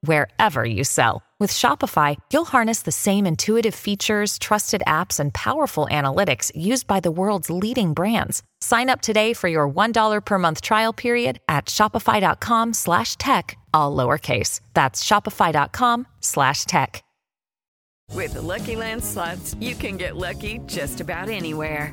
wherever you sell. With Shopify, you'll harness the same intuitive features, trusted apps, and powerful analytics used by the world's leading brands. Sign up today for your $1 per month trial period at shopify.com slash tech, all lowercase. That's shopify.com slash tech. With the Lucky Land slots, you can get lucky just about anywhere.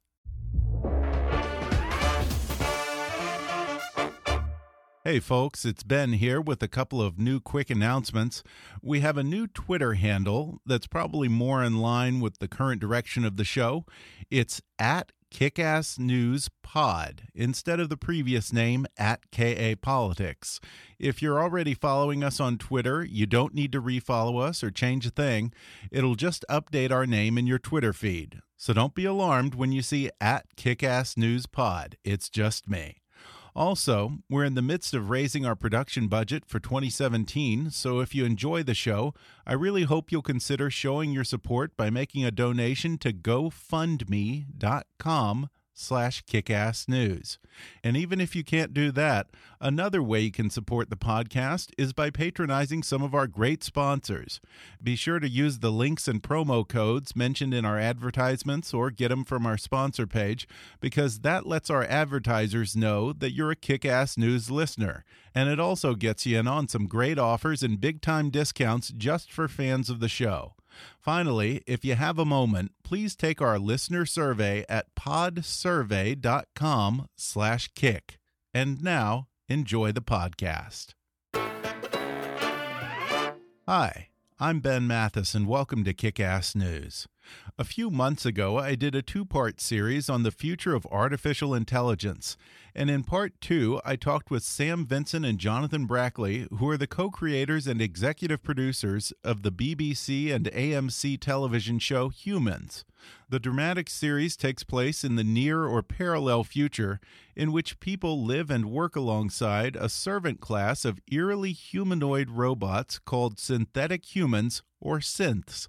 Hey folks, it's Ben here with a couple of new quick announcements. We have a new Twitter handle that's probably more in line with the current direction of the show. It's at Kickass News Pod instead of the previous name at KA Politics. If you're already following us on Twitter, you don't need to refollow us or change a thing. It'll just update our name in your Twitter feed. So don't be alarmed when you see at Kickass News Pod. It's just me. Also, we're in the midst of raising our production budget for 2017, so if you enjoy the show, I really hope you'll consider showing your support by making a donation to gofundme.com slash kickassnews. And even if you can't do that, another way you can support the podcast is by patronizing some of our great sponsors. Be sure to use the links and promo codes mentioned in our advertisements or get them from our sponsor page because that lets our advertisers know that you're a kick-ass news listener. And it also gets you in on some great offers and big-time discounts just for fans of the show. Finally, if you have a moment, please take our listener survey at podsurvey.com/kick. And now, enjoy the podcast. Hi, I'm Ben Mathis and welcome to Kickass News. A few months ago, I did a two part series on the future of artificial intelligence. And in part two, I talked with Sam Vincent and Jonathan Brackley, who are the co creators and executive producers of the BBC and AMC television show Humans. The dramatic series takes place in the near or parallel future, in which people live and work alongside a servant class of eerily humanoid robots called synthetic humans or synths.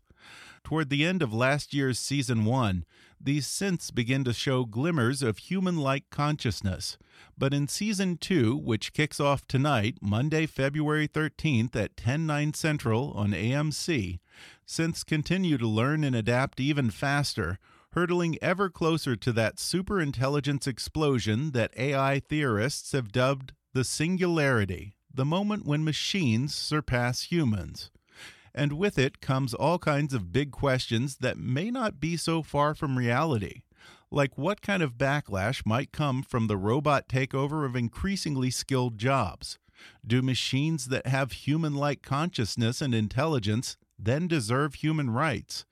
Toward the end of last year's season one, these synths begin to show glimmers of human like consciousness. But in season two, which kicks off tonight, Monday, February 13th at 10 9 Central on AMC, synths continue to learn and adapt even faster, hurtling ever closer to that superintelligence explosion that AI theorists have dubbed the singularity, the moment when machines surpass humans and with it comes all kinds of big questions that may not be so far from reality. Like what kind of backlash might come from the robot takeover of increasingly skilled jobs? Do machines that have human like consciousness and intelligence then deserve human rights?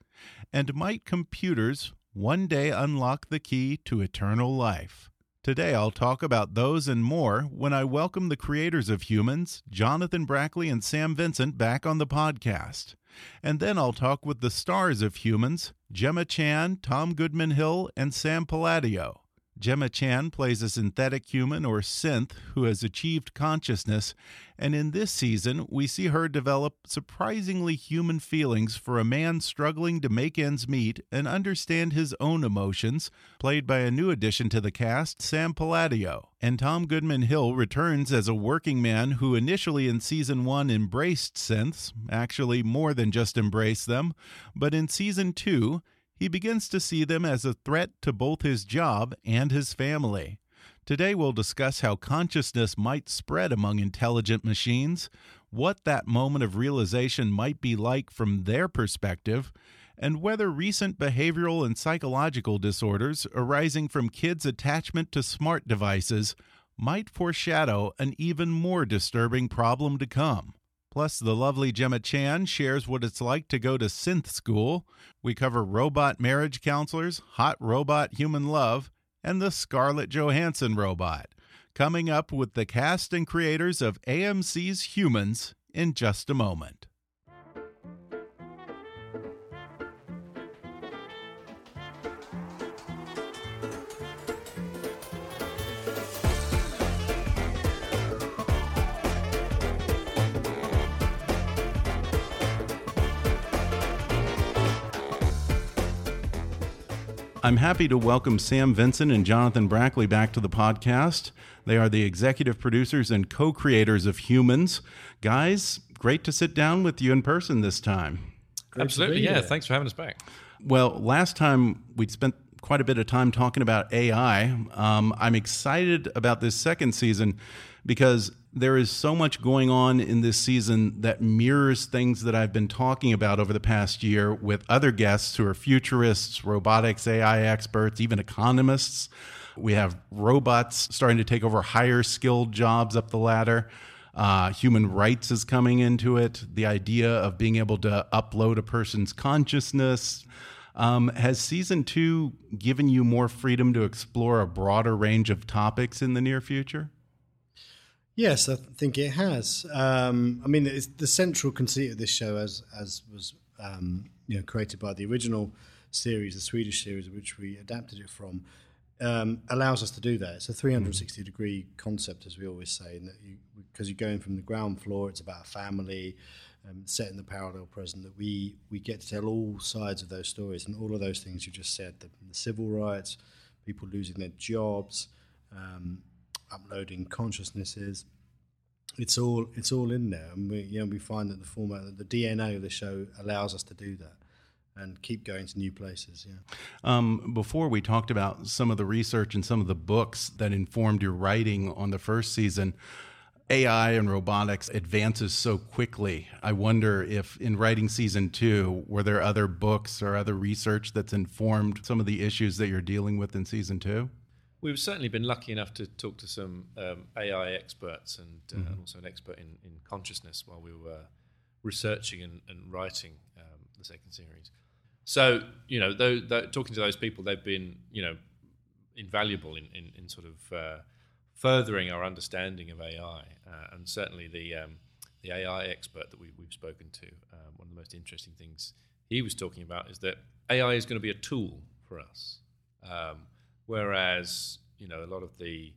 And might computers one day unlock the key to eternal life? Today, I'll talk about those and more when I welcome the creators of Humans, Jonathan Brackley and Sam Vincent, back on the podcast. And then I'll talk with the stars of Humans, Gemma Chan, Tom Goodman Hill, and Sam Palladio. Gemma Chan plays a synthetic human or synth who has achieved consciousness, and in this season, we see her develop surprisingly human feelings for a man struggling to make ends meet and understand his own emotions, played by a new addition to the cast, Sam Palladio. And Tom Goodman Hill returns as a working man who initially in season one embraced synths, actually more than just embraced them, but in season two, he begins to see them as a threat to both his job and his family. Today, we'll discuss how consciousness might spread among intelligent machines, what that moment of realization might be like from their perspective, and whether recent behavioral and psychological disorders arising from kids' attachment to smart devices might foreshadow an even more disturbing problem to come. Plus, the lovely Gemma Chan shares what it's like to go to synth school. We cover robot marriage counselors, hot robot human love, and the Scarlett Johansson robot. Coming up with the cast and creators of AMC's Humans in just a moment. I'm happy to welcome Sam Vincent and Jonathan Brackley back to the podcast. They are the executive producers and co creators of Humans. Guys, great to sit down with you in person this time. Great Absolutely, yeah. Thanks for having us back. Well, last time we spent quite a bit of time talking about AI. Um, I'm excited about this second season because there is so much going on in this season that mirrors things that I've been talking about over the past year with other guests who are futurists, robotics, AI experts, even economists. We have robots starting to take over higher skilled jobs up the ladder. Uh, human rights is coming into it. The idea of being able to upload a person's consciousness. Um, has season two given you more freedom to explore a broader range of topics in the near future? Yes, I think it has. Um, I mean, the central conceit of this show, as as was um, you know created by the original series, the Swedish series, which we adapted it from, um, allows us to do that. It's a 360 degree concept, as we always say, that you, because you're going from the ground floor, it's about family um, set in the parallel present. That we we get to tell all sides of those stories and all of those things you just said: the, the civil rights, people losing their jobs. Um, uploading consciousnesses. It's all it's all in there, and we you know we find that the format, the DNA of the show allows us to do that and keep going to new places. Yeah. Um, before we talked about some of the research and some of the books that informed your writing on the first season. AI and robotics advances so quickly. I wonder if in writing season two, were there other books or other research that's informed some of the issues that you're dealing with in season two? We've certainly been lucky enough to talk to some um, AI experts and uh, mm-hmm. also an expert in, in consciousness while we were researching and, and writing um, the second series. So, you know, though, though, talking to those people, they've been, you know, invaluable in, in, in sort of uh, furthering our understanding of AI. Uh, and certainly the, um, the AI expert that we, have spoken to, um, one of the most interesting things he was talking about is that AI is going to be a tool for us. Um, Whereas, you know, a lot of the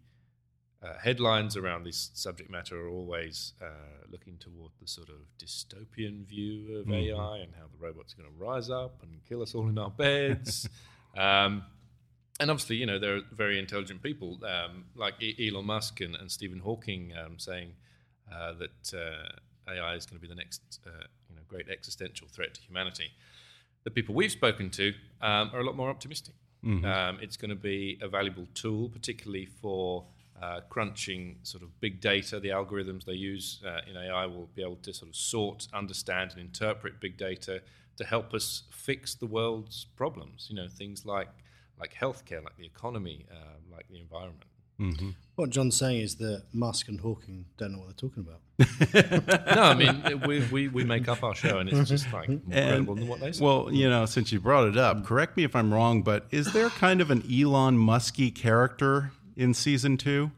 uh, headlines around this subject matter are always uh, looking toward the sort of dystopian view of mm-hmm. AI and how the robots are going to rise up and kill us all in our beds. um, and obviously, you know, there are very intelligent people um, like e- Elon Musk and, and Stephen Hawking um, saying uh, that uh, AI is going to be the next, uh, you know, great existential threat to humanity. The people we've spoken to um, are a lot more optimistic. Mm-hmm. Um, it's going to be a valuable tool, particularly for uh, crunching sort of big data. The algorithms they use uh, in AI will be able to sort of sort, understand, and interpret big data to help us fix the world's problems. You know, things like like healthcare, like the economy, uh, like the environment. Mm-hmm. What John's saying is that Musk and Hawking don't know what they're talking about. no, I mean we, we, we make up our show, and it's just like more credible than what they say. Well, you know, since you brought it up, correct me if I'm wrong, but is there kind of an Elon Musky character in season two?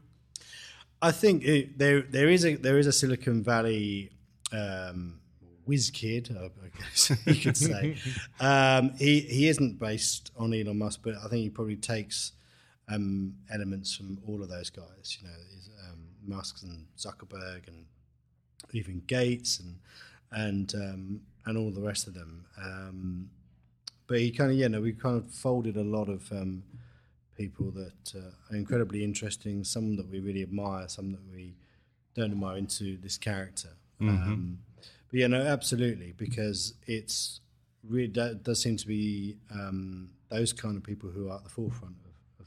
I think it, there there is a there is a Silicon Valley um, whiz kid, I guess you could say. um, he he isn't based on Elon Musk, but I think he probably takes um, elements from all of those guys. You know, um, Musk and Zuckerberg and even Gates and and um, and all the rest of them. Um, but he kind of, yeah, no, we kind of folded a lot of um, people that uh, are incredibly interesting. Some that we really admire, some that we don't admire into this character. Mm-hmm. Um, but yeah, no, absolutely, because it's really does seem to be those kind of people who are at the forefront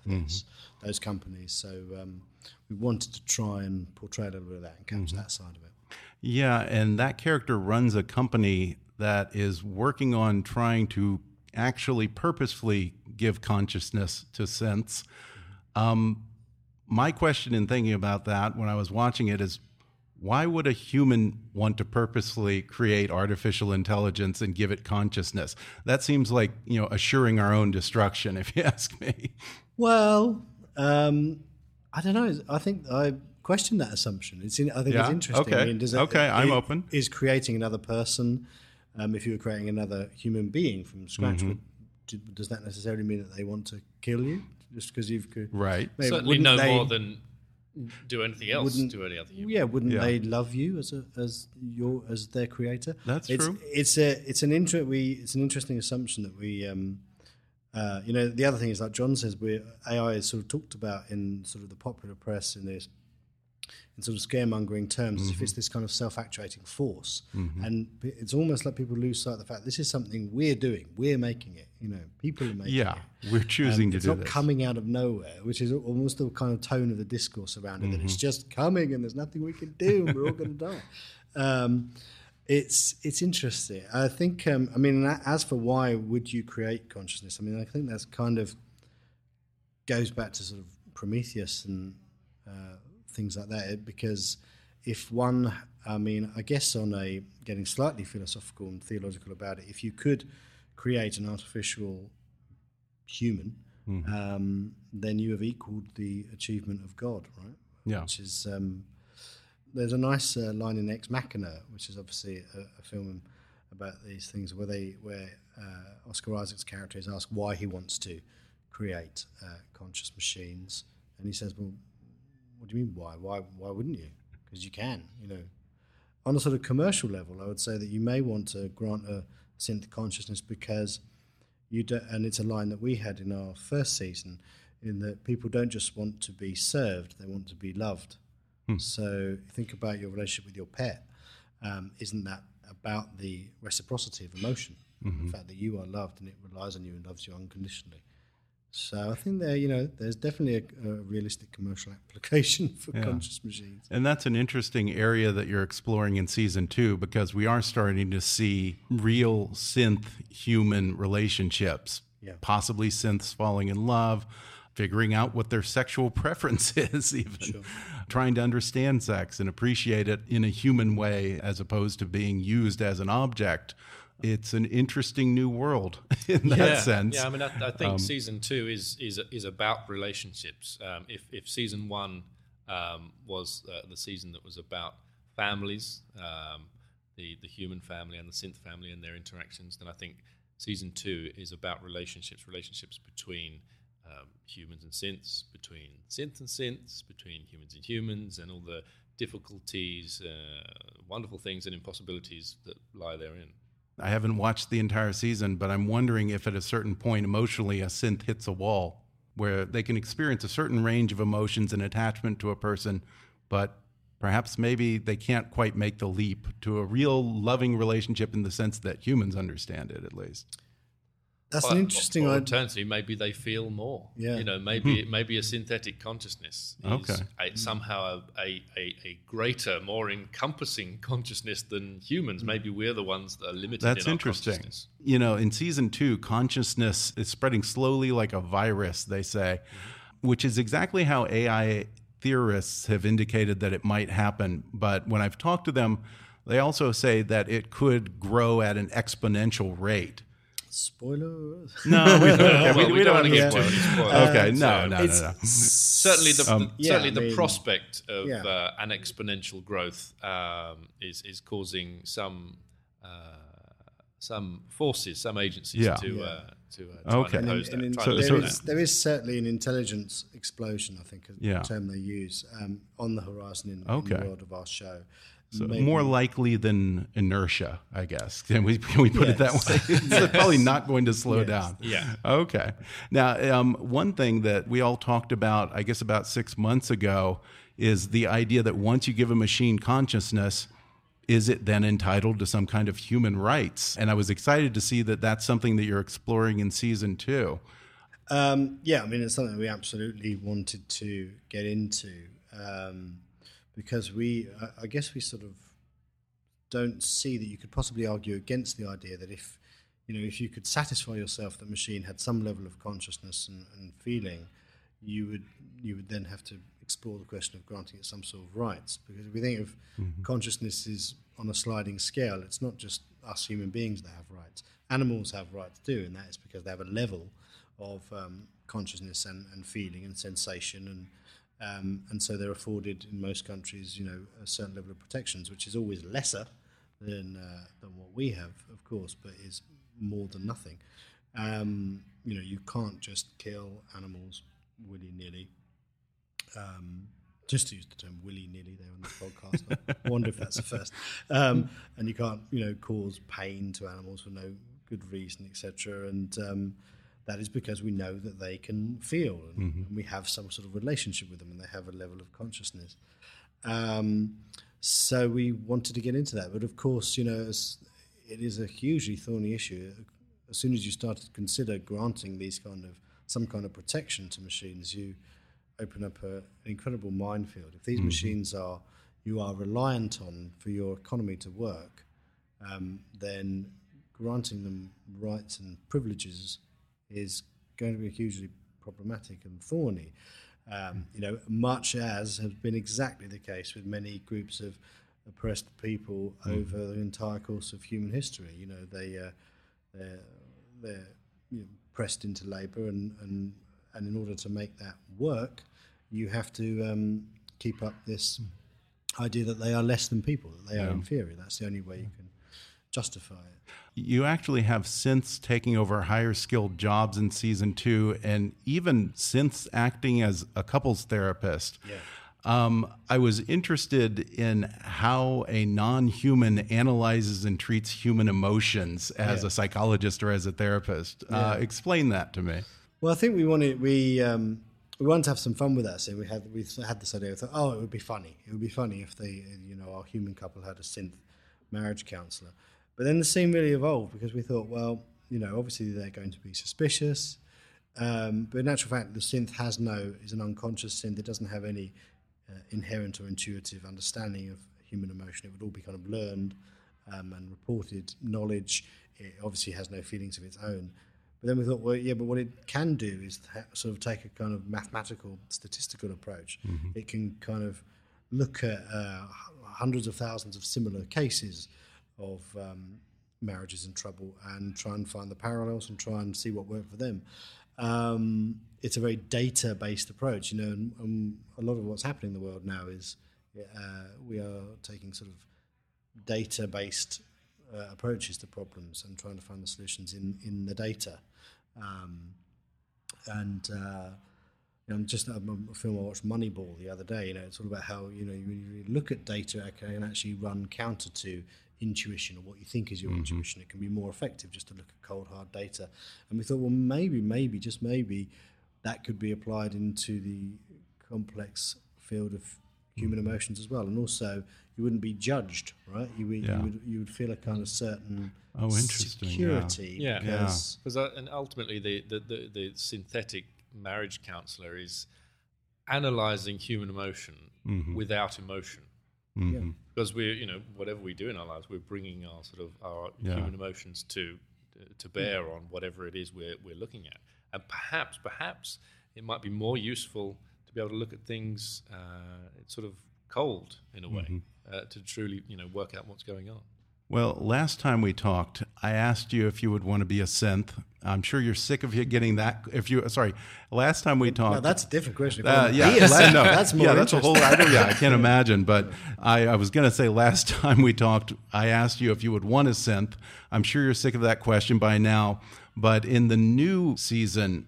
those, mm-hmm. those companies. So um, we wanted to try and portray a little bit of that and capture mm-hmm. that side of it. Yeah, and that character runs a company that is working on trying to actually purposefully give consciousness to synths. Um, my question in thinking about that when I was watching it is why would a human want to purposely create artificial intelligence and give it consciousness? That seems like you know assuring our own destruction, if you ask me. Well, um, I don't know. I think I question that assumption. It's in, I think Yeah? it's interesting. Okay. I mean, does Okay, I'm i- open. Is creating another person, um, if you were creating another human being from scratch, Mm-hmm. would, do, does that necessarily mean that they want to kill you just because you've cre- Right. Maybe Certainly no they- more than do anything else wouldn't- to any other human. Yeah, wouldn't Yeah. they love you as a as your as their creator? That's it's, true. It's a it's an inter- we it's an interesting assumption that we um, uh, you know the other thing is like John says we AI is sort of talked about in sort of the popular press in this in sort of scaremongering terms as Mm-hmm. if it's this kind of self-actuating force and it's almost like people lose sight of the fact this is something we're doing we're making it you know people are making Yeah, it we're choosing um, to it's do not this. coming out of nowhere, which is almost the kind of tone of the discourse around it. That Mm-hmm. it's just coming and there's nothing we can do and we're all going to die. Um, it's it's interesting. I think. Um, I mean, as for why would you create consciousness? I mean, I think that's kind of goes back to sort of Prometheus and uh, things like that. Because if one, I mean, I guess on a getting slightly philosophical and theological about it, if you could create an artificial human, Mm-hmm. um, then you have equaled the achievement of God, right? Yeah. Which is um, there's a nice uh, line in Ex Machina, which is obviously a, a film about these things where they where uh, Oscar Isaac's character is asked why he wants to create uh, conscious machines, and he says, "Well, what do you mean why? Why why wouldn't you? Because you can, you know." On a sort of commercial level, I would say that you may want to grant a synth consciousness because you do, and it's a line that we had in our first season, in that people don't just want to be served; they want to be loved. So think about your relationship with your pet. Um, isn't that about the reciprocity of emotion? The fact that you are loved and it relies on you and loves you unconditionally. So I think there, you know, there's definitely a, a realistic commercial application for Yeah. conscious machines. And that's an interesting area that you're exploring in season two because we are starting to see real synth human relationships. Yeah. Possibly synths falling in love, figuring out what their sexual preference is, even trying to understand sex and appreciate it in a human way as opposed to being used as an object. It's an interesting new world in that yeah, sense. Yeah, I mean, I, I think season two is is is about relationships. Um, if if season one um, was uh, the season that was about families, um, the the human family and the synth family and their interactions, then I think season two is about relationships, relationships between um, humans and synths, between synth and synths, between humans and humans, and all the difficulties, uh, wonderful things, and impossibilities that lie therein. I haven't watched the entire season, but I'm wondering if at a certain point emotionally a synth hits a wall where they can experience a certain range of emotions and attachment to a person, but perhaps maybe they can't quite make the leap to a real loving relationship in the sense that humans understand it, at least. That's Or- an interesting or idea. Alternatively, maybe they feel more. Yeah. You know, hmm. maybe maybe a synthetic consciousness is Okay. a, somehow a, a, a, a greater, more encompassing consciousness than humans. Hmm. Maybe we're the ones that are limited. That's in our interesting. consciousness. You know, in season two, consciousness is spreading slowly like a virus, they say, mm-hmm. which is exactly how AI theorists have indicated that it might happen. But when I've talked to them, they also say that it could grow at an exponential rate. Spoilers. No, we don't, okay, Well, we, we we don't don't wanna get spoil- too many spoilers. Okay, no, no, no, no. Certainly, the, the- yeah, certainly I the mean- prospect of Yeah. uh, an exponential growth um, is is causing some uh, some forces, some agencies Yeah. to Yeah. uh, to, uh, try Okay. and And oppose in- and that. in- try so, there, so is, there is certainly an intelligence explosion, I think, is Yeah. the term they use, um, on the horizon in, in the world of our show. So Maybe- more likely than inertia, I guess. Can we, can we put it that way? it's probably not going to slow Yes. down. Yeah. Okay. Now, um, one thing that we all talked about, I guess about six months ago, is the idea that once you give a machine consciousness, is it then entitled to some kind of human rights? And I was excited to see that that's something that you're exploring in season two. Um, yeah, I mean, it's something we absolutely wanted to get into um, because we, I, guess, we sort of don't see that you could possibly argue against the idea that if, you know, if you could satisfy yourself that machine had some level of consciousness and, and feeling, you would you would then have to explore the question of granting it some sort of rights. Because if we think of consciousness is on a sliding scale, it's not just us human beings that have rights. Animals have rights too, and that is because they have a level of um, consciousness and, and feeling and sensation, and um, and so they're afforded in most countries, you know, a certain level of protections, which is always lesser than uh, than what we have, of course, but is more than nothing. Um, you know, you can't just kill animals willy nilly. Um, just to use the term willy nilly there on the podcast. I wonder if that's the first. Um, and you can't, you know, cause pain to animals for no good reason, etc. And um, that is because we know that they can feel and, and, we have some sort of relationship with them and they have a level of consciousness. Um, so we wanted to get into that. But of course, you know, it is a hugely thorny issue. As soon as you start to consider granting these kind of some kind of protection to machines, you open up a, an incredible minefield. If these mm-hmm. machines are you are reliant on for your economy to work, um, then granting them rights and privileges is going to be hugely problematic and thorny. Um, you know, much as has been exactly the case with many groups of oppressed people mm. over the entire course of human history. You know, they uh, they're, they're you know, pressed into labour, and, and and in order to make that work, you have to um, keep up this idea that they are less than people, that they yeah. are inferior. That's the only way you can justify it. You actually have synths taking over higher skilled jobs in season two, and even synths acting as a couples therapist. Yeah. Um, I was interested in how a non human analyzes and treats human emotions as yeah. a psychologist or as a therapist. Uh, yeah. Uh, explain that to me. Well, I think we wanted, we, um, we wanted to have some fun with that. So we had we had this idea. We thought, oh, it would be funny. It would be funny if they, you know, our human couple had a synth marriage counselor. But then the scene really evolved because we thought, well, you know, obviously they're going to be suspicious. Um, but in actual fact, the synth has no is an unconscious synth. It doesn't have any uh, inherent or intuitive understanding of human emotion. It would all be kind of learned um, and reported knowledge. It obviously has no feelings of its own. But then we thought, well, yeah, but what it can do is ha- sort of take a kind of mathematical, statistical approach. Mm-hmm. It can kind of look at uh, hundreds of thousands of similar cases of um, marriages in trouble and try and find the parallels and try and see what worked for them. Um, it's a very data-based approach, you know, and, and, a lot of what's happening in the world now is uh, we are taking sort of data-based uh, approaches to problems and trying to find the solutions in, in the data. Um, and uh, you know, just a, a, film I watched, Moneyball, the other day. You know, it's all about how you know you, you look at data okay, and actually run counter to intuition or what you think is your mm-hmm. intuition. It can be more effective just to look at cold hard data. And we thought, well, maybe, maybe, just maybe, that could be applied into the complex field of human mm-hmm. emotions as well. And also, you wouldn't be judged, right? You would, yeah. you would, you would feel a kind of certain oh, interesting. security. Yeah, because yeah. yeah. Uh, and ultimately the, the, the, the, synthetic marriage counselor is analyzing human emotion mm-hmm. without emotion. Mm-hmm. Because we're, you know, whatever we do in our lives, we're bringing our sort of our human emotions to to bear on whatever it is we're we're looking at, and perhaps, perhaps it might be more useful to be able to look at things uh, sort of cold in a way mm-hmm. uh, to truly, you know, work out what's going on. Well, last time we talked, I asked you if you would want to be a synth. I'm sure you're sick of getting that. If you, sorry, last time we talked, no, that's a different question. Uh, yeah, no, that's more. Yeah, that's a whole. I don't, yeah, I can't imagine. But I, I was going to say last time we talked, I asked you if you would want a synth. I'm sure you're sick of that question by now. But in the new season,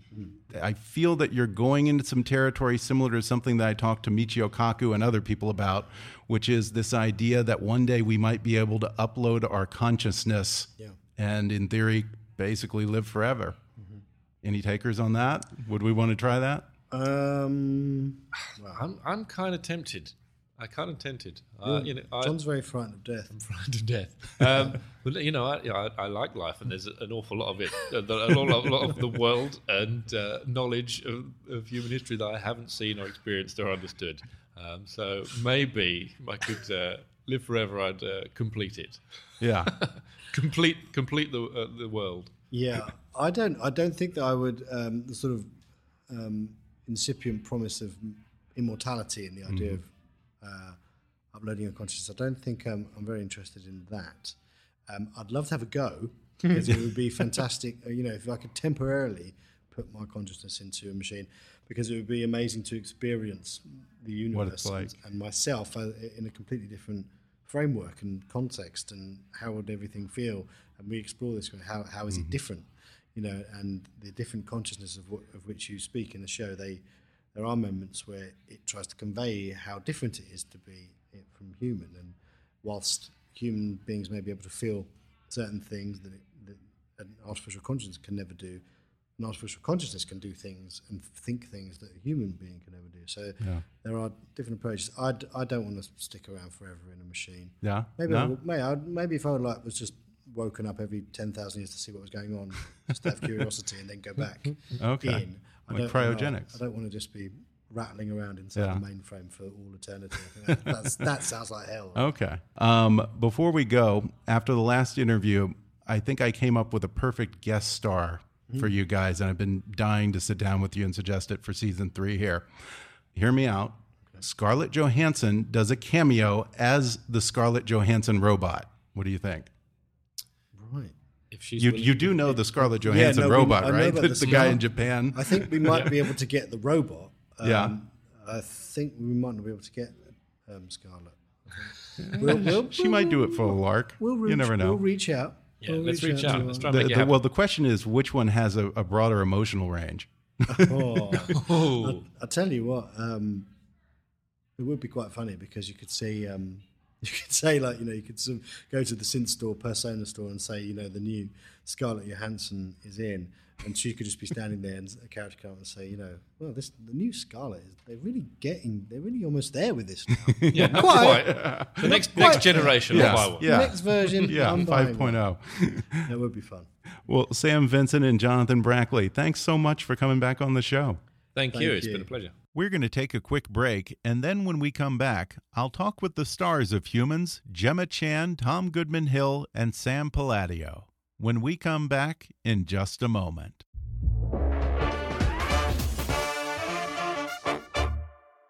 I feel that you're going into some territory similar to something that I talked to Michio Kaku and other people about, which is this idea that one day we might be able to upload our consciousness yeah. and, in theory, basically live forever. Mm -hmm. Any takers on that? Would we want to try that? Um, well, I'm, I'm kind of tempted. I kind of tempted. Uh, you know, John's I, very frightened of death. I'm frightened of death. Um, but you know, I, you know I, I, like life, and there's an awful lot of it, a lot, a lot of the world and uh, knowledge of, of, human history that I haven't seen or experienced or understood. Um, so maybe I could uh, live forever. I'd uh, complete it. Yeah, complete complete the uh, the world. Yeah, I don't. I don't think that I would. Um, the sort of um, incipient promise of immortality and the idea of uh, uploading your consciousness. I don't think um, I'm very interested in that. Um, I'd love to have a go because it would be fantastic. uh, You know, if I could temporarily put my consciousness into a machine, because it would be amazing to experience the universe like. and, and myself uh, in a completely different framework and context. And how would everything feel? And we explore this. How how is it different? You know, and the different consciousness of, what, of which you speak in the show. They there are moments where it tries to convey how different it is to be it from human. And whilst human beings may be able to feel certain things that, it, that an artificial consciousness can never do, an artificial consciousness can do things and think things that a human being can never do. So there are different approaches. I, d- I don't want to stick around forever in a machine. Yeah? Maybe No? maybe, I'd, maybe if I would like was just woken up every ten thousand years to see what was going on, just out of curiosity, and then go back Okay. in. I Like cryogenics. I don't want to just be rattling around inside Yeah. the mainframe for all eternity. That, that's, that sounds like hell. Okay. Um, before we go, after the last interview, I think I came up with a perfect guest star for you guys, and I've been dying to sit down with you and suggest it for season three here. Hear me out. Scarlett Johansson does a cameo as the Scarlett Johansson robot. What do you think? Right. If she's You you do know the Scarlett Johansson no, robot, I know right? The, the the guy in Japan. I think we might be able to get the robot. Um, Yeah. I think we might not be able to get um, Scarlett. We'll, we'll, she might do it for a lark. We'll reach, you never know. We'll reach out. Yeah, We'll let's reach out. to Let's try and The- make the- happen. well, the question is, which one has a, a broader emotional range? Oh. Oh, I tell you what, um, it would be quite funny because you could see, um, you could say like you know, you could sort of go to the synth store, Persona store, and say you know the new Scarlett Johansson is in, and she could just be standing there, and a character come up and say, you know, well, this the new Scarlett is, they're really getting, they're really almost there with this now. yeah, not Quite. quite. The next quite next generation Yes. will buy one. Yeah. Next version, Yeah, I'm buying 5.0. That would be fun. Well, Sam Vincent and Jonathan Brackley, thanks so much for coming back on the show. Thank, Thank you. It's been a pleasure. We're going to take a quick break, and then when we come back, I'll talk with the stars of Humans, Gemma Chan, Tom Goodman Hill, and Sam Palladio. When we come back in just a moment.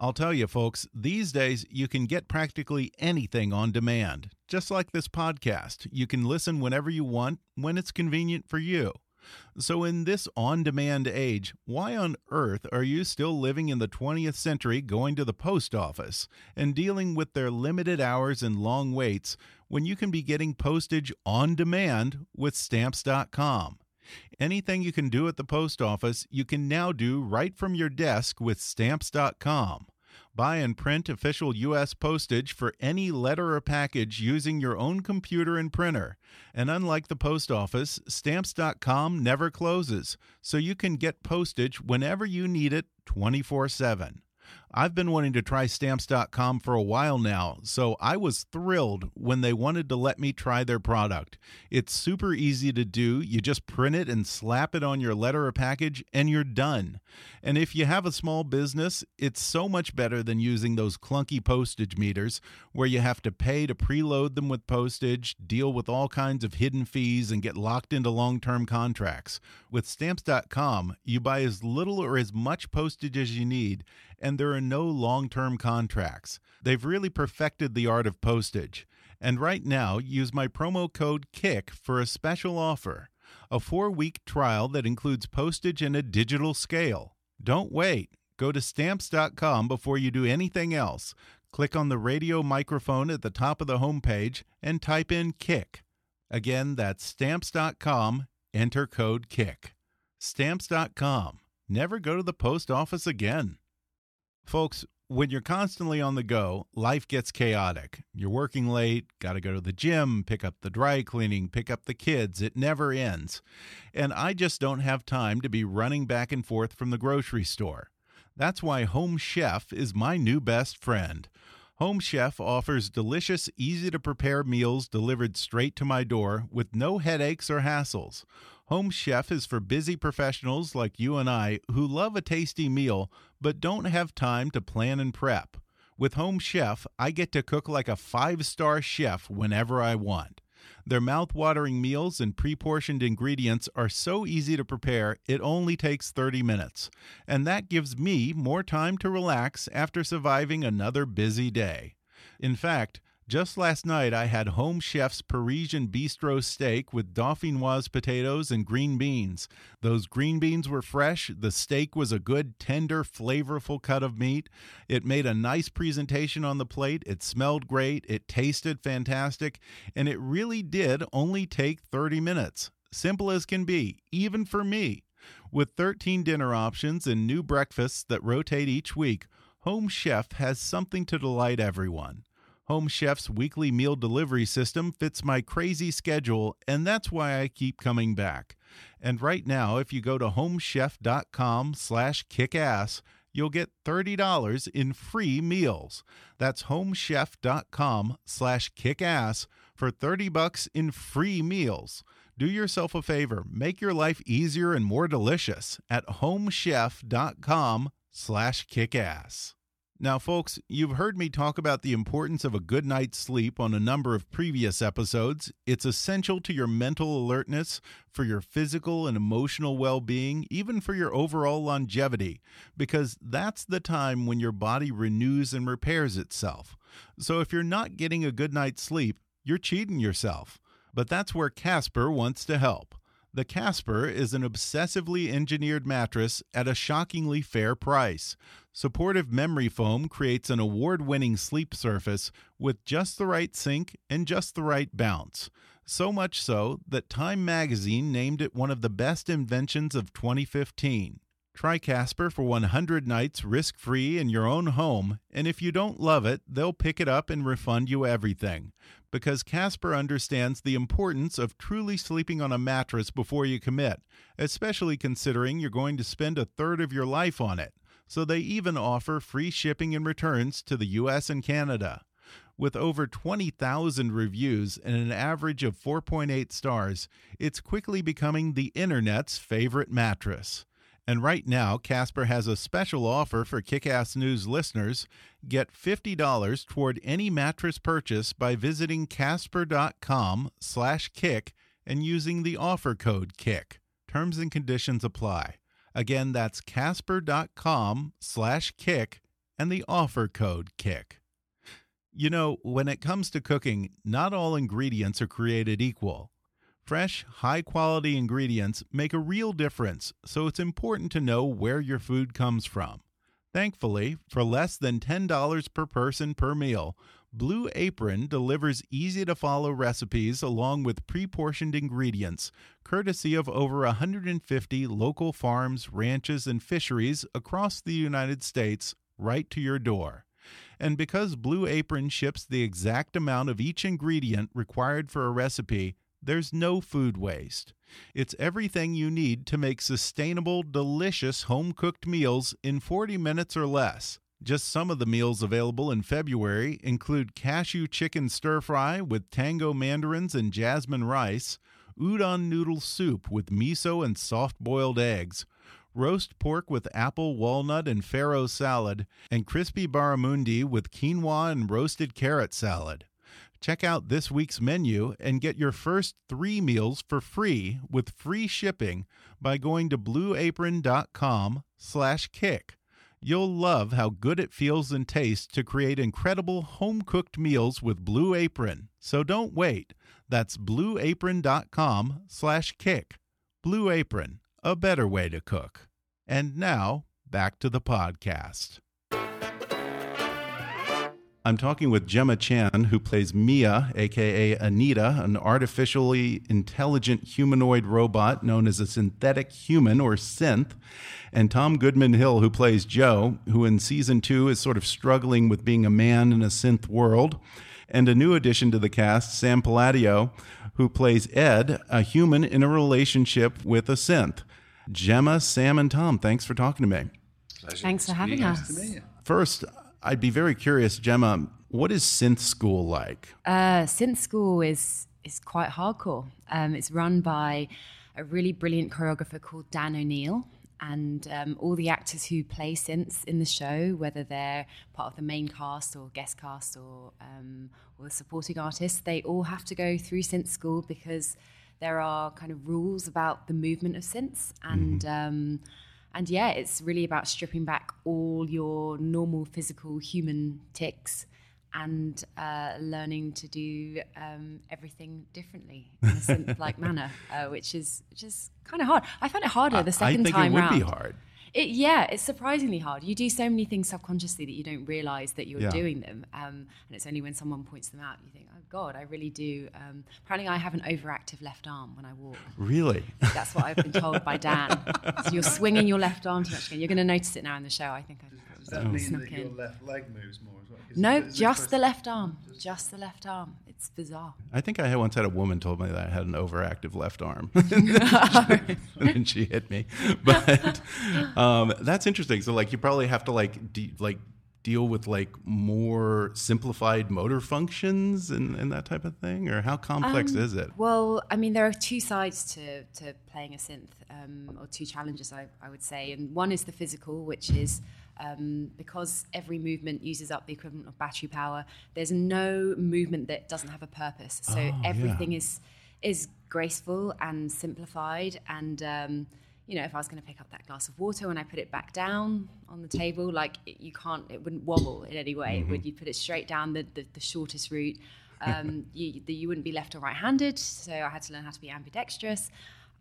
I'll tell you, folks, these days you can get practically anything on demand. Just like this podcast, you can listen whenever you want, when it's convenient for you. So, in this on demand age, why on earth are you still living in the 20th century going to the post office and dealing with their limited hours and long waits when you can be getting postage on demand with stamps.com? Anything you can do at the post office, you can now do right from your desk with stamps.com. Buy and print official U.S. postage for any letter or package using your own computer and printer. And unlike the post office, stamps.com never closes, so you can get postage whenever you need it 24 7. I've been wanting to try stamps.com for a while now, so I was thrilled when they wanted to let me try their product. It's super easy to do. You just print it and slap it on your letter or package, and you're done. And if you have a small business, it's so much better than using those clunky postage meters where you have to pay to preload them with postage, deal with all kinds of hidden fees, and get locked into long term contracts. With stamps.com, you buy as little or as much postage as you need, and there are no long term contracts. They've really perfected the art of postage. And right now, use my promo code KICK for a special offer a four week trial that includes postage and a digital scale. Don't wait. Go to stamps.com before you do anything else. Click on the radio microphone at the top of the homepage and type in KICK. Again, that's stamps.com. Enter code KICK. Stamps.com. Never go to the post office again. Folks, when you're constantly on the go, life gets chaotic. You're working late, got to go to the gym, pick up the dry cleaning, pick up the kids. It never ends. And I just don't have time to be running back and forth from the grocery store. That's why Home Chef is my new best friend. Home Chef offers delicious, easy to prepare meals delivered straight to my door with no headaches or hassles. Home Chef is for busy professionals like you and I who love a tasty meal but don't have time to plan and prep. With Home Chef, I get to cook like a five star chef whenever I want. Their mouth-watering meals and pre-portioned ingredients are so easy to prepare, it only takes 30 minutes. And that gives me more time to relax after surviving another busy day. In fact, just last night, I had Home Chef's Parisian Bistro steak with dauphinoise potatoes and green beans. Those green beans were fresh. The steak was a good, tender, flavorful cut of meat. It made a nice presentation on the plate. It smelled great. It tasted fantastic. And it really did only take 30 minutes. Simple as can be, even for me. With 13 dinner options and new breakfasts that rotate each week, Home Chef has something to delight everyone. Home Chef's weekly meal delivery system fits my crazy schedule, and that's why I keep coming back. And right now, if you go to homechef.com slash kickass, you'll get $30 in free meals. That's homechef.com slash kickass for 30 bucks in free meals. Do yourself a favor, make your life easier and more delicious at homechef.com slash kickass. Now, folks, you've heard me talk about the importance of a good night's sleep on a number of previous episodes. It's essential to your mental alertness, for your physical and emotional well being, even for your overall longevity, because that's the time when your body renews and repairs itself. So, if you're not getting a good night's sleep, you're cheating yourself. But that's where Casper wants to help. The Casper is an obsessively engineered mattress at a shockingly fair price. Supportive memory foam creates an award winning sleep surface with just the right sink and just the right bounce. So much so that Time magazine named it one of the best inventions of 2015. Try Casper for 100 nights risk free in your own home, and if you don't love it, they'll pick it up and refund you everything. Because Casper understands the importance of truly sleeping on a mattress before you commit, especially considering you're going to spend a third of your life on it. So they even offer free shipping and returns to the US and Canada. With over 20,000 reviews and an average of 4.8 stars, it's quickly becoming the internet's favorite mattress. And right now, Casper has a special offer for Kickass News listeners. Get $50 toward any mattress purchase by visiting casper.com/kick and using the offer code KICK. Terms and conditions apply. Again, that's casper.com slash kick and the offer code KICK. You know, when it comes to cooking, not all ingredients are created equal. Fresh, high quality ingredients make a real difference, so it's important to know where your food comes from. Thankfully, for less than $10 per person per meal, Blue Apron delivers easy to follow recipes along with pre portioned ingredients, courtesy of over 150 local farms, ranches, and fisheries across the United States right to your door. And because Blue Apron ships the exact amount of each ingredient required for a recipe, there's no food waste. It's everything you need to make sustainable, delicious home cooked meals in 40 minutes or less. Just some of the meals available in February include cashew chicken stir fry with tango mandarins and jasmine rice, udon noodle soup with miso and soft boiled eggs, roast pork with apple, walnut, and farro salad, and crispy barramundi with quinoa and roasted carrot salad. Check out this week's menu and get your first three meals for free with free shipping by going to blueapron.com slash kick. You'll love how good it feels and tastes to create incredible home-cooked meals with Blue Apron. So don't wait. That's blueapron.com slash kick. Blue Apron, a better way to cook. And now, back to the podcast. I'm talking with Gemma Chan, who plays Mia, aka Anita, an artificially intelligent humanoid robot known as a synthetic human or synth, and Tom Goodman Hill, who plays Joe, who in season two is sort of struggling with being a man in a synth world, and a new addition to the cast, Sam Palladio, who plays Ed, a human in a relationship with a synth. Gemma, Sam, and Tom, thanks for talking to me. Pleasure. Thanks for having us. First, I'd be very curious, Gemma, what is Synth School like? Uh, Synth School is is quite hardcore. Um, it's run by a really brilliant choreographer called Dan O'Neill, and um, all the actors who play synths in the show, whether they're part of the main cast or guest cast or um, or the supporting artists, they all have to go through synth school because there are kind of rules about the movement of synths and. Mm-hmm. And yeah, it's really about stripping back all your normal physical human tics and uh, learning to do um, everything differently in a synth-like manner, uh, which is which is kind of hard. I found it harder the second I think time it would round. be hard. It, yeah, it's surprisingly hard. You do so many things subconsciously that you don't realize that you're Yeah. doing them, um, and it's only when someone points them out you think, "Oh God, I really do." Um, apparently, I have an overactive left arm when I walk. Really? That's what I've been told by Dan. So you're swinging your left arm too much again. You're going to notice it now in the show. I think I Does that mean snuck that your left leg moves more as well? 'Cause No, is it just the left arm. Just the left arm. It's bizarre. I think I once had a woman told me that I had an overactive left arm, and she hit me. But um, that's interesting. So, like, you probably have to like de- like deal with like more simplified motor functions and, and that type of thing, or how complex is it? Well, I mean, there are two sides to, to playing a synth, um, or two challenges, I, I would say. And one is the physical, which is um, because every movement uses up the equivalent of battery power, there's no movement that doesn't have a purpose. So Oh, everything is is graceful and simplified. And, um, you know, if I was going to pick up that glass of water and I put it back down on the table, like it, you can't, it wouldn't wobble in any way. It would you put it straight down the, the, the shortest route? Um, you, the, you wouldn't be left or right-handed, so I had to learn how to be ambidextrous,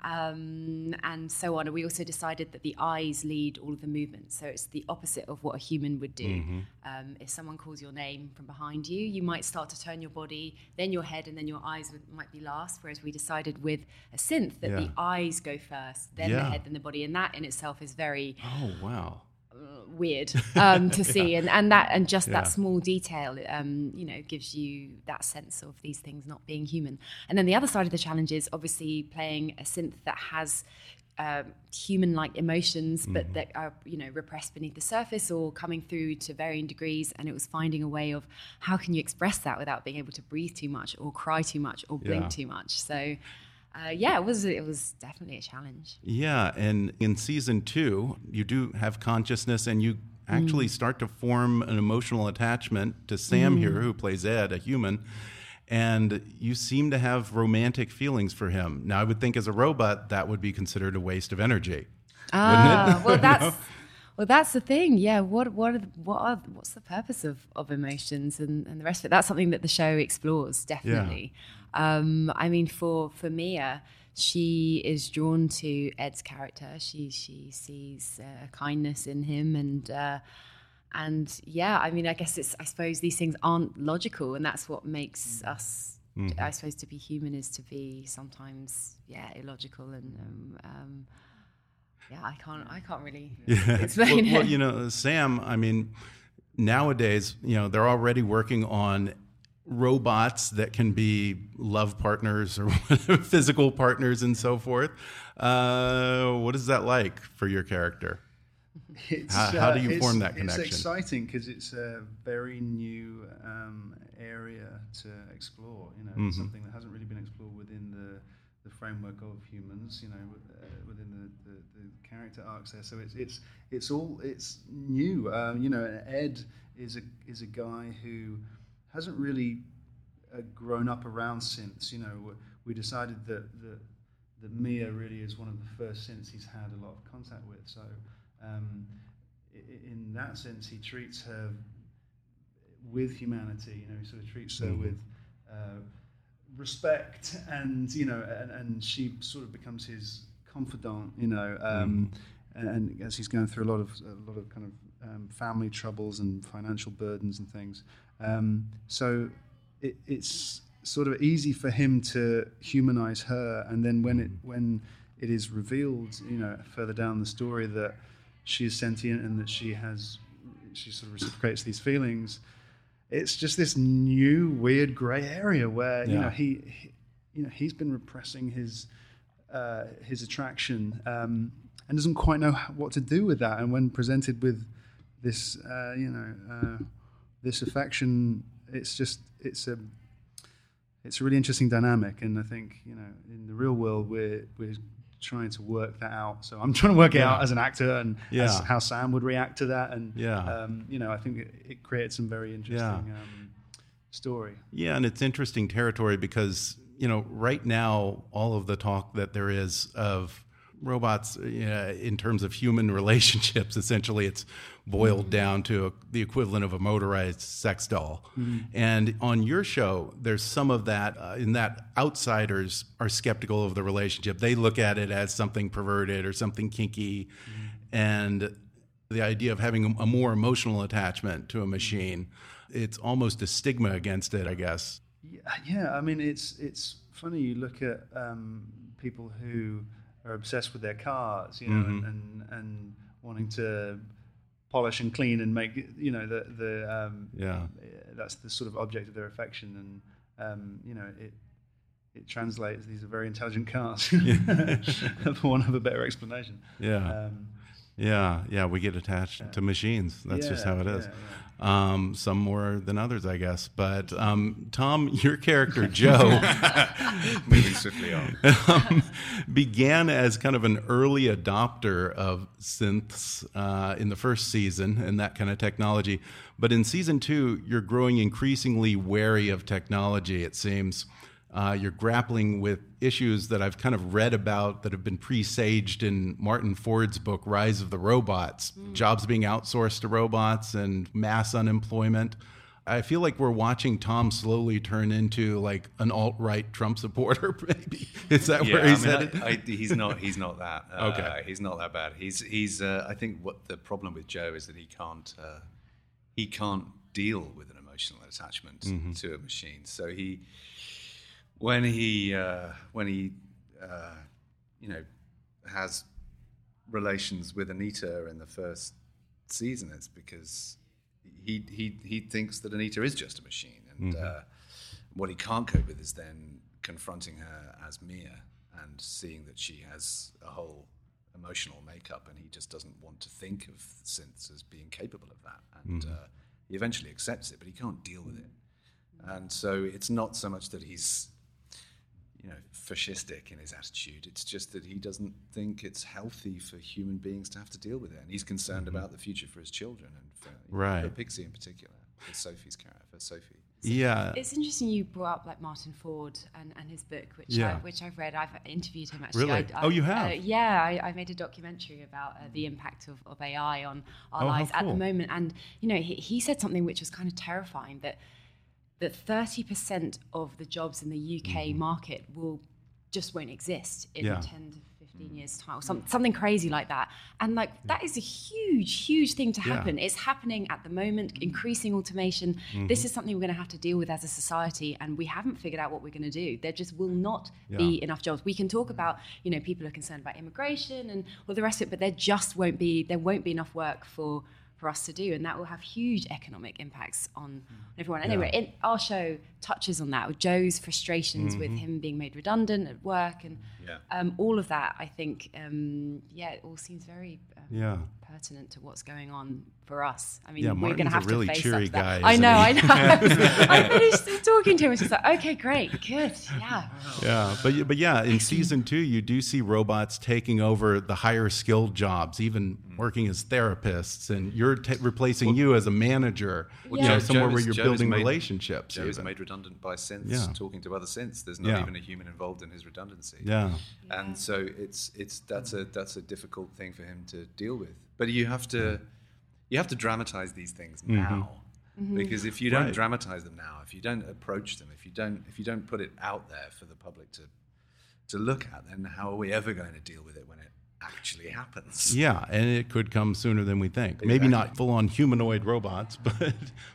um, and so on. And we also decided that the eyes lead all of the movements, so it's the opposite of what a human would do. Um, if someone calls your name from behind you, you might start to turn your body, then your head, and then your eyes would, might be last. Whereas we decided with a synth that the eyes go first, then the head, then the body, and that in itself is very Oh wow! Weird um, to see, and, and that and just Yeah. that small detail, um, you know, gives you that sense of these things not being human. And then the other side of the challenge is obviously playing a synth that has. Um, human-like emotions, but that are you know repressed beneath the surface or coming through to varying degrees. And it was finding a way of how can you express that without being able to breathe too much or cry too much or blink Yeah. too much. So, uh, yeah, it was it was definitely a challenge. Yeah, and in season two, you do have consciousness, and you actually start to form an emotional attachment to Sam here, who plays Ed, a human. And you seem to have romantic feelings for him. Now, I would think as a robot, that would be considered a waste of energy. Ah, well, that's well, that's the thing. Yeah, what what are, what are, what's the purpose of, of emotions and, and the rest of it? That's something that the show explores definitely. Um, I mean, for for Mia, she is drawn to Ed's character. She she sees uh, kindness in him and. Uh, and yeah, I mean, I guess it's. I suppose these things aren't logical, and that's what makes us. I suppose to be human is to be sometimes, yeah, illogical and um, um, yeah, I can't. I can't really explain well, well, you know, Sam, I mean, nowadays, you know, they're already working on robots that can be love partners or physical partners and so forth. Uh, what is that like for your character? It's, How- how do you it's- form that connection? It's exciting because it's a very new um, area to explore. You know, Mm-hmm. something that hasn't really been explored within the, the framework of humans. You know, uh, within the, the, the character arcs there. So it's it's it's all it's new. Um, you know, Ed is a is a guy who hasn't really uh, grown up around synths. You know, we decided that that that Mia really is one of the first synths he's had a lot of contact with. So, um, in that sense, he treats her with humanity. You know, he sort of treats her with uh, respect, and you know, and, and she sort of becomes his confidant. You know, um, and, and as he's going through a lot of a lot of kind of um, family troubles and financial burdens and things. Um, so it, it's sort of easy for him to humanize her, and then when it when it is revealed, you know, further down the story that she is sentient and that she has she sort of reciprocates these feelings. It's just this new weird gray area where you know he, he you know he's been repressing his uh, his attraction um, and doesn't quite know what to do with that. And when presented with this, uh, you know, uh, this affection, it's just it's a it's a really interesting dynamic. And I think you know in the real world we're we're trying to work that out. So I'm trying to work it Yeah. out as an actor and Yeah. as, how Sam would react to that. And Yeah. um, you know, I think it, it created some very interesting um, story. Yeah, and it's interesting territory because you know right now all of the talk that there is of robots you know, in terms of human relationships essentially it's boiled down to a, the equivalent of a motorized sex doll and on your show there's some of that uh, in that outsiders are skeptical of the relationship they look at it as something perverted or something kinky and the idea of having a more emotional attachment to a machine it's almost a stigma against it i guess Yeah, yeah. I mean, it's it's funny. You look at um, people who are obsessed with their cars, you know, Mhm. and, and and wanting to polish and clean and make you know the the um, Yeah. that's the sort of object of their affection, and um, you know it. It translates. These are very intelligent cars, for want of a better explanation. Yeah. Um, Yeah, yeah, we get attached to machines. That's just how it is. Um, some more than others, I guess. But um, Tom, your character Joe Moving swiftly on. um, began as kind of an early adopter of synths uh, in the first season and that kind of technology. But in season two, you're growing increasingly wary of technology. It seems uh, you're grappling with issues that I've kind of read about that have been presaged in Martin Ford's book Rise of the Robots, jobs being outsourced to robots and mass unemployment. I feel like we're watching Tom slowly turn into like an alt right Trump supporter. Maybe is that yeah, where I he's mean, headed? I, I, he's not. He's not that. Uh, Okay. he's not that bad. He's he's. Uh, I think what the problem with Joe is that he can't. Uh, he can't deal with an emotional attachment Mm-hmm. to a machine. So he, when he uh, when he, uh, you know, has relations with Anita in the first season, it's because he he he thinks that Anita is just a machine, and Mm-hmm. uh, what he can't cope with is then confronting her as Mia and seeing that she has a whole emotional makeup, and he just doesn't want to think of synths as being capable of that, and Mm-hmm. uh, he eventually accepts it, but he can't deal with it, and so it's not so much that he's you know, fascistic in his attitude. It's just that he doesn't think it's healthy for human beings to have to deal with it, and he's concerned about the future for his children and for, you know, Mm-hmm. Right. for Pixie in particular, for Sophie's character, for Sophie. yeah, It's interesting you brought up like Martin Ford and, and his book, which Yeah. I, which I've read. I've interviewed him actually. Really? I, Oh, you have? Uh, yeah, I, I made a documentary about uh, the impact of, of AI on our Oh, how lives at the moment. And you know, he, he said something which was kind of terrifying that that thirty percent of the jobs in the UK market will just won't exist in Mm-hmm. Yeah. ten to fifteen years time, or some, something crazy like that. And like that is a huge, huge thing to Yeah. happen. It's happening at the moment, increasing automation. Mm-hmm. This is something we're going to have to deal with as a society, and we haven't figured out what we're going to do. There just will not Yeah. be enough jobs. We can talk about, you know, people are concerned about immigration and all the rest of it, but there just won't be there won't be enough work for for us to do, and that will have huge economic impacts on hmm. everyone. Anyway, it, our show touches on that with Joe's frustrations with mm-hmm. him being made redundant at work, and Yeah. um, all of that. I think, um, yeah, it all seems very um, Yeah. pertinent to what's going on for us. I mean, Yeah, we're going to have really to face cheery up to that. guy, I isn't know, I know. I finished talking to him. It's just like, okay, great, good, yeah. yeah, but but yeah, in season two, you do see robots taking over the higher skilled jobs, even working as therapists, and you're t- replacing you as a manager. Well, you know, somewhere Joe where is- you're Joe building made- relationships. Joe is made redundant by synths, Yeah. talking to other synths. There's not Yeah. even a human involved in his redundancy. Yeah. And so it's it's that's a that's a difficult thing for him to deal with. But you have to you have to dramatize these things now because if you don't Mm-hmm. Right. dramatize them now, if you don't approach them, if you don't if you don't put it out there for the public to to look at, then how are we ever going to deal with it when it actually happens? Yeah, and it could come sooner than we think. Maybe not full on humanoid robots, but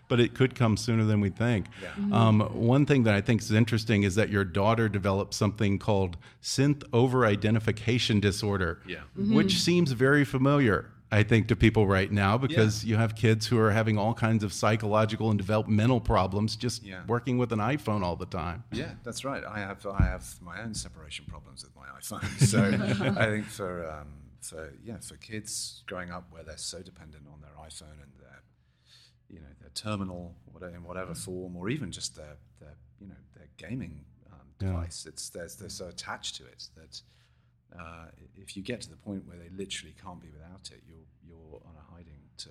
but it could come sooner than we think. Yeah. Um, one thing that I think is interesting is that your daughter developed something called synth over identification disorder, Yeah. which seems very familiar. I think to people right now because you have kids who are having all kinds of psychological and developmental problems just Yeah. working with an iPhone all the time. Yeah, that's right. I have I have my own separation problems with my iPhone. So I think for um, for yeah for kids growing up where they're so dependent on their iPhone and their you know their terminal whatever, in whatever form or even just their their you know their gaming um, Yeah. device. It's they're, they're so attached to it that uh, if you get to the point where they literally can't be without it, you're you're on a hiding to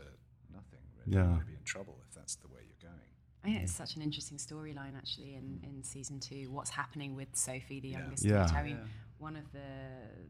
nothing. Really. Yeah. You're going to be in trouble if that's the way you're going. I think it's such an interesting storyline actually in, in season two. What's happening with Sophie, the youngest Yeah. daughter? I mean, Yeah. One of the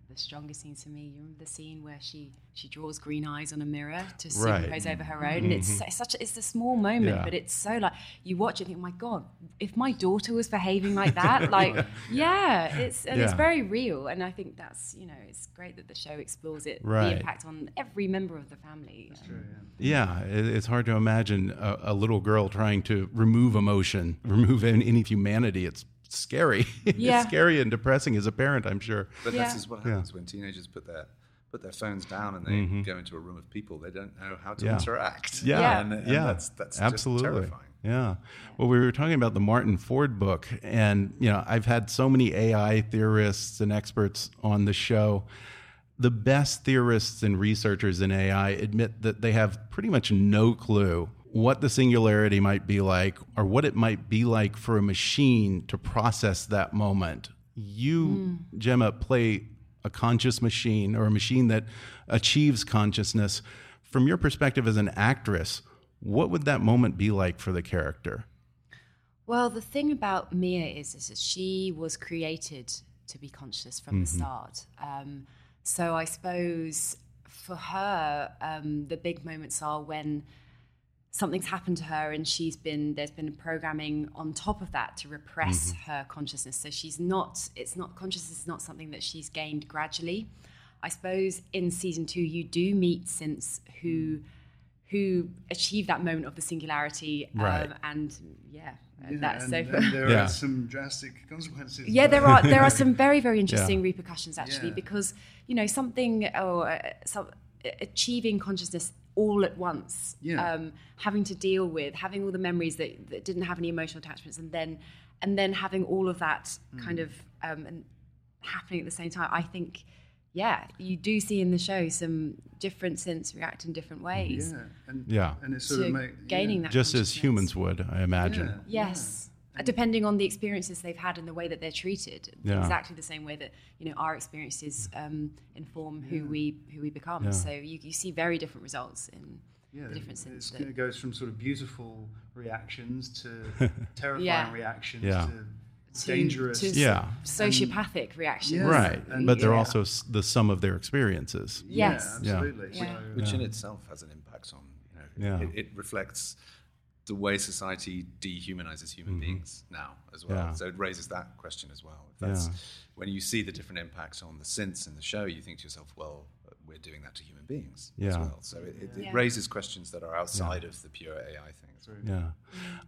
the strongest scenes for me. You remember the scene where she she draws green eyes on a mirror to Right. superimpose over her own, and it's, so- it's such a, it's a small moment, Yeah. but it's so like you watch it and think, my God, if my daughter was behaving like that, like yeah, it's and it's very real, and I think that's you know it's great that the show explores it, Right. the impact on every member of the family. Um, Yeah, it, it's hard to imagine a, a little girl trying to remove emotion, remove any, any humanity. It's scary. Yeah. it's scary and depressing as a parent, I'm sure. But Yeah. this is what happens when teenagers put their put their phones down and they go into a room of people. They don't know how to Mm-hmm. Yeah. interact. Yeah, Yeah. and, and yeah, that's that's absolutely. just terrifying. Yeah. Well, we were talking about the Martin Ford book, and you know, I've had so many AI theorists and experts on the show. The best theorists and researchers in AI admit that they have pretty much no clue what the singularity might be like or what it might be like for a machine to process that moment. You, Gemma, play a conscious machine or a machine that achieves consciousness. From your perspective as an actress, what would that moment be like for the character? Well, the thing about Mia is, is that she was created to be conscious from the start. Um, so I suppose for her, um, the big moments are when something's happened to her and she's been there's been programming on top of that to repress her consciousness so she's not it's not consciousness is not something that she's gained gradually i suppose in season two you do meet synths who who achieve that moment of the singularity um, and yeah, Yeah, that's and, so and there Yeah. are some drastic consequences. yeah, there are there are some very very interesting Yeah. repercussions actually Yeah. because you know something or uh, some achieving consciousness all at once, Yeah. um, having to deal with having all the memories that, that didn't have any emotional attachments, and then and then having all of that Mm. kind of um, and happening at the same time. I think. Yeah, you do see in the show some different synths react in different ways. Yeah, and Yeah. and it's sort To of make, gaining yeah. that Just as humans would, I imagine. Yeah. Yes. Uh, Depending on the experiences they've had and the way that they're treated, Yeah. exactly the same way that you know our experiences um, inform who we who we become. Yeah. So you, you see very different results in Yeah, the different it's- synths. that- it goes from sort of beautiful reactions to terrifying Yeah. reactions Yeah. to, to- dangerous. to Yeah. sociopathic reactions. Yeah. Right. And- but they're Yeah. also s- the sum of their experiences. Yes. Yeah. absolutely. Yeah. So, which in itself has an impact on you know Yeah. it, it reflects the way society dehumanizes human beings now as well Mm-hmm. Yeah. so it raises that question as well If that's Yeah. when you see the different impacts on the synths in the show you think to yourself well we're doing that to human beings as Yeah. well so it, it, it raises questions that are outside of the pure ai things Yeah.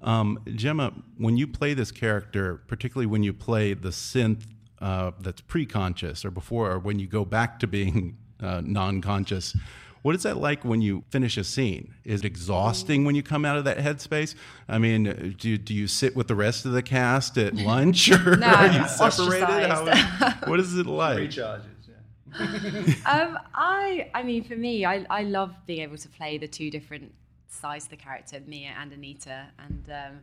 Um, Gemma, when you play this character, particularly when you play the synth uh, that's pre-conscious or before, or when you go back to being uh, non-conscious, what is that like when you finish a scene? Is it exhausting when you come out of that headspace? I mean, do, do you sit with the rest of the cast at lunch, or No, are you separated? How, what is it like? recharges. Yeah. um, I, I mean, for me, I, I love being able to play the two different sides of the character, Mia and Anita. And um,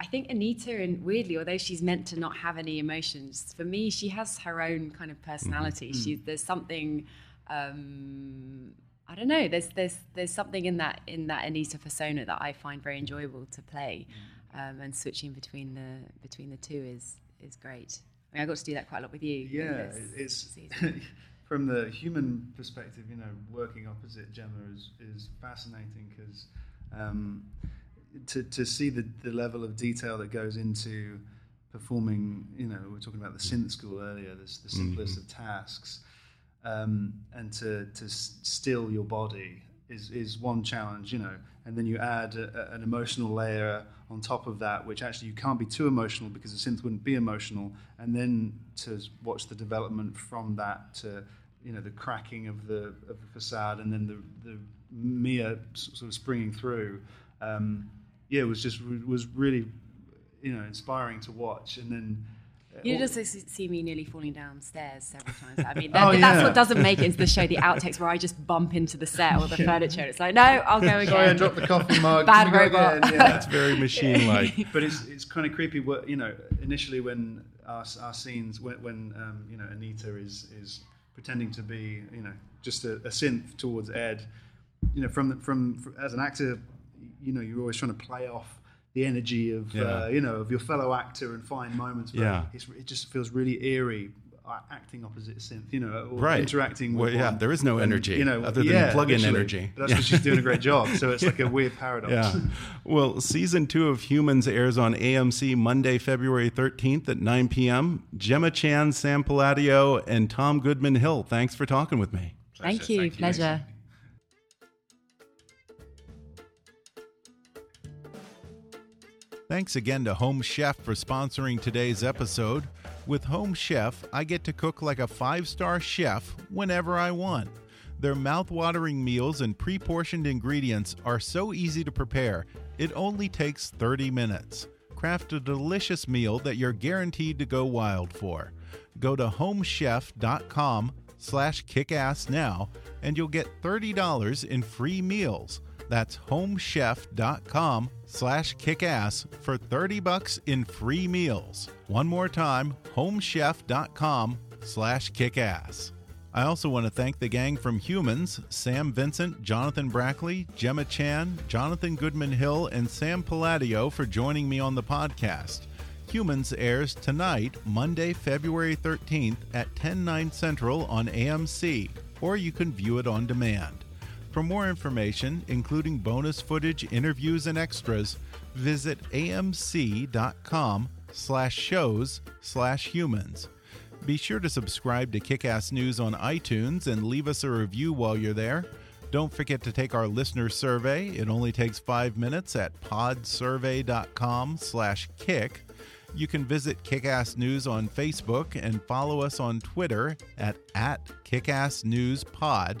I think Anita, and weirdly, although she's meant to not have any emotions, for me, she has her own kind of personality. She, there's something, um, I don't know. There's there's there's something in that in that Anita persona that I find very enjoyable to play, um, and switching between the between the two is is great. I mean, I got to do that quite a lot with you. Yeah, it's from the human perspective. You know, working opposite Gemma is is fascinating because um, to to see the the level of detail that goes into performing. You know, we were talking about the synth school earlier. This the simplest of tasks, um, and to to still your body is is one challenge. You know, and then you add a, a- an emotional layer on top of that, which actually you can't be too emotional because the synth wouldn't be emotional, and then to watch the development from that to you know the cracking of the of the facade, and then the the Mia sort of springing through. Um, yeah, it was just was really you know inspiring to watch, and then. You just see- see me nearly falling downstairs several times. I mean, Oh, that's yeah. what doesn't make it into the show. The outtakes where I just bump into the set or the furniture. And it's like, no, I'll go again. Sorry, I dropped the coffee mug. Bad Can we go robot. again? Yeah. That's very machine-like. but it's it's kind of creepy. What you know, initially when our, our scenes when, when um, you know Anita is is pretending to be, you know, just a, a synth towards Ed. You know, from the, from, from as an actor, you know, you're always trying to play off the energy of Yeah. uh, you know of your fellow actor and find moments. But Yeah. it's, it just feels really eerie. uh, Acting opposite synth, you know, or Right. interacting with Well, yeah, one. there is no And, energy you know, other than yeah, plug-in literally. energy. But that's because she's doing a great job. So it's like a weird paradox. Yeah. Well, season two of Humans airs on AMC Monday, February 13th at 9 p.m. Gemma Chan, Sam Palladio, and Tom Goodman Hill, thanks for talking with me. Thank you. Pleasure. Thanks again to Home Chef for sponsoring today's episode. With Home Chef, I get to cook like a five star chef whenever I want. Their mouth-watering meals and pre portioned ingredients are so easy to prepare, it only takes 30 minutes. Craft a delicious meal that you're guaranteed to go wild for. Go to homechef.com slash kickass now and you'll get $30 in free meals. That's homechef.com slash kickass for 30 bucks in free meals. One more time, homechef.com slash kickass. I also want to thank the gang from Humans Sam Vincent, Jonathan Brackley, Gemma Chan, Jonathan Goodman Hill, and Sam Palladio for joining me on the podcast. Humans airs tonight, Monday, February 13th at 10, 9 central on AMC, or you can view it on demand. For more information, including bonus footage, interviews, and extras, visit amc.com slash shows slash humans. Be sure to subscribe to Kickass News on iTunes and leave us a review while you're there. Don't forget to take our listener survey. It only takes five minutes at podsurvey.com slash kick. You can visit Kickass News on Facebook and follow us on Twitter at, at KickassNewsPod.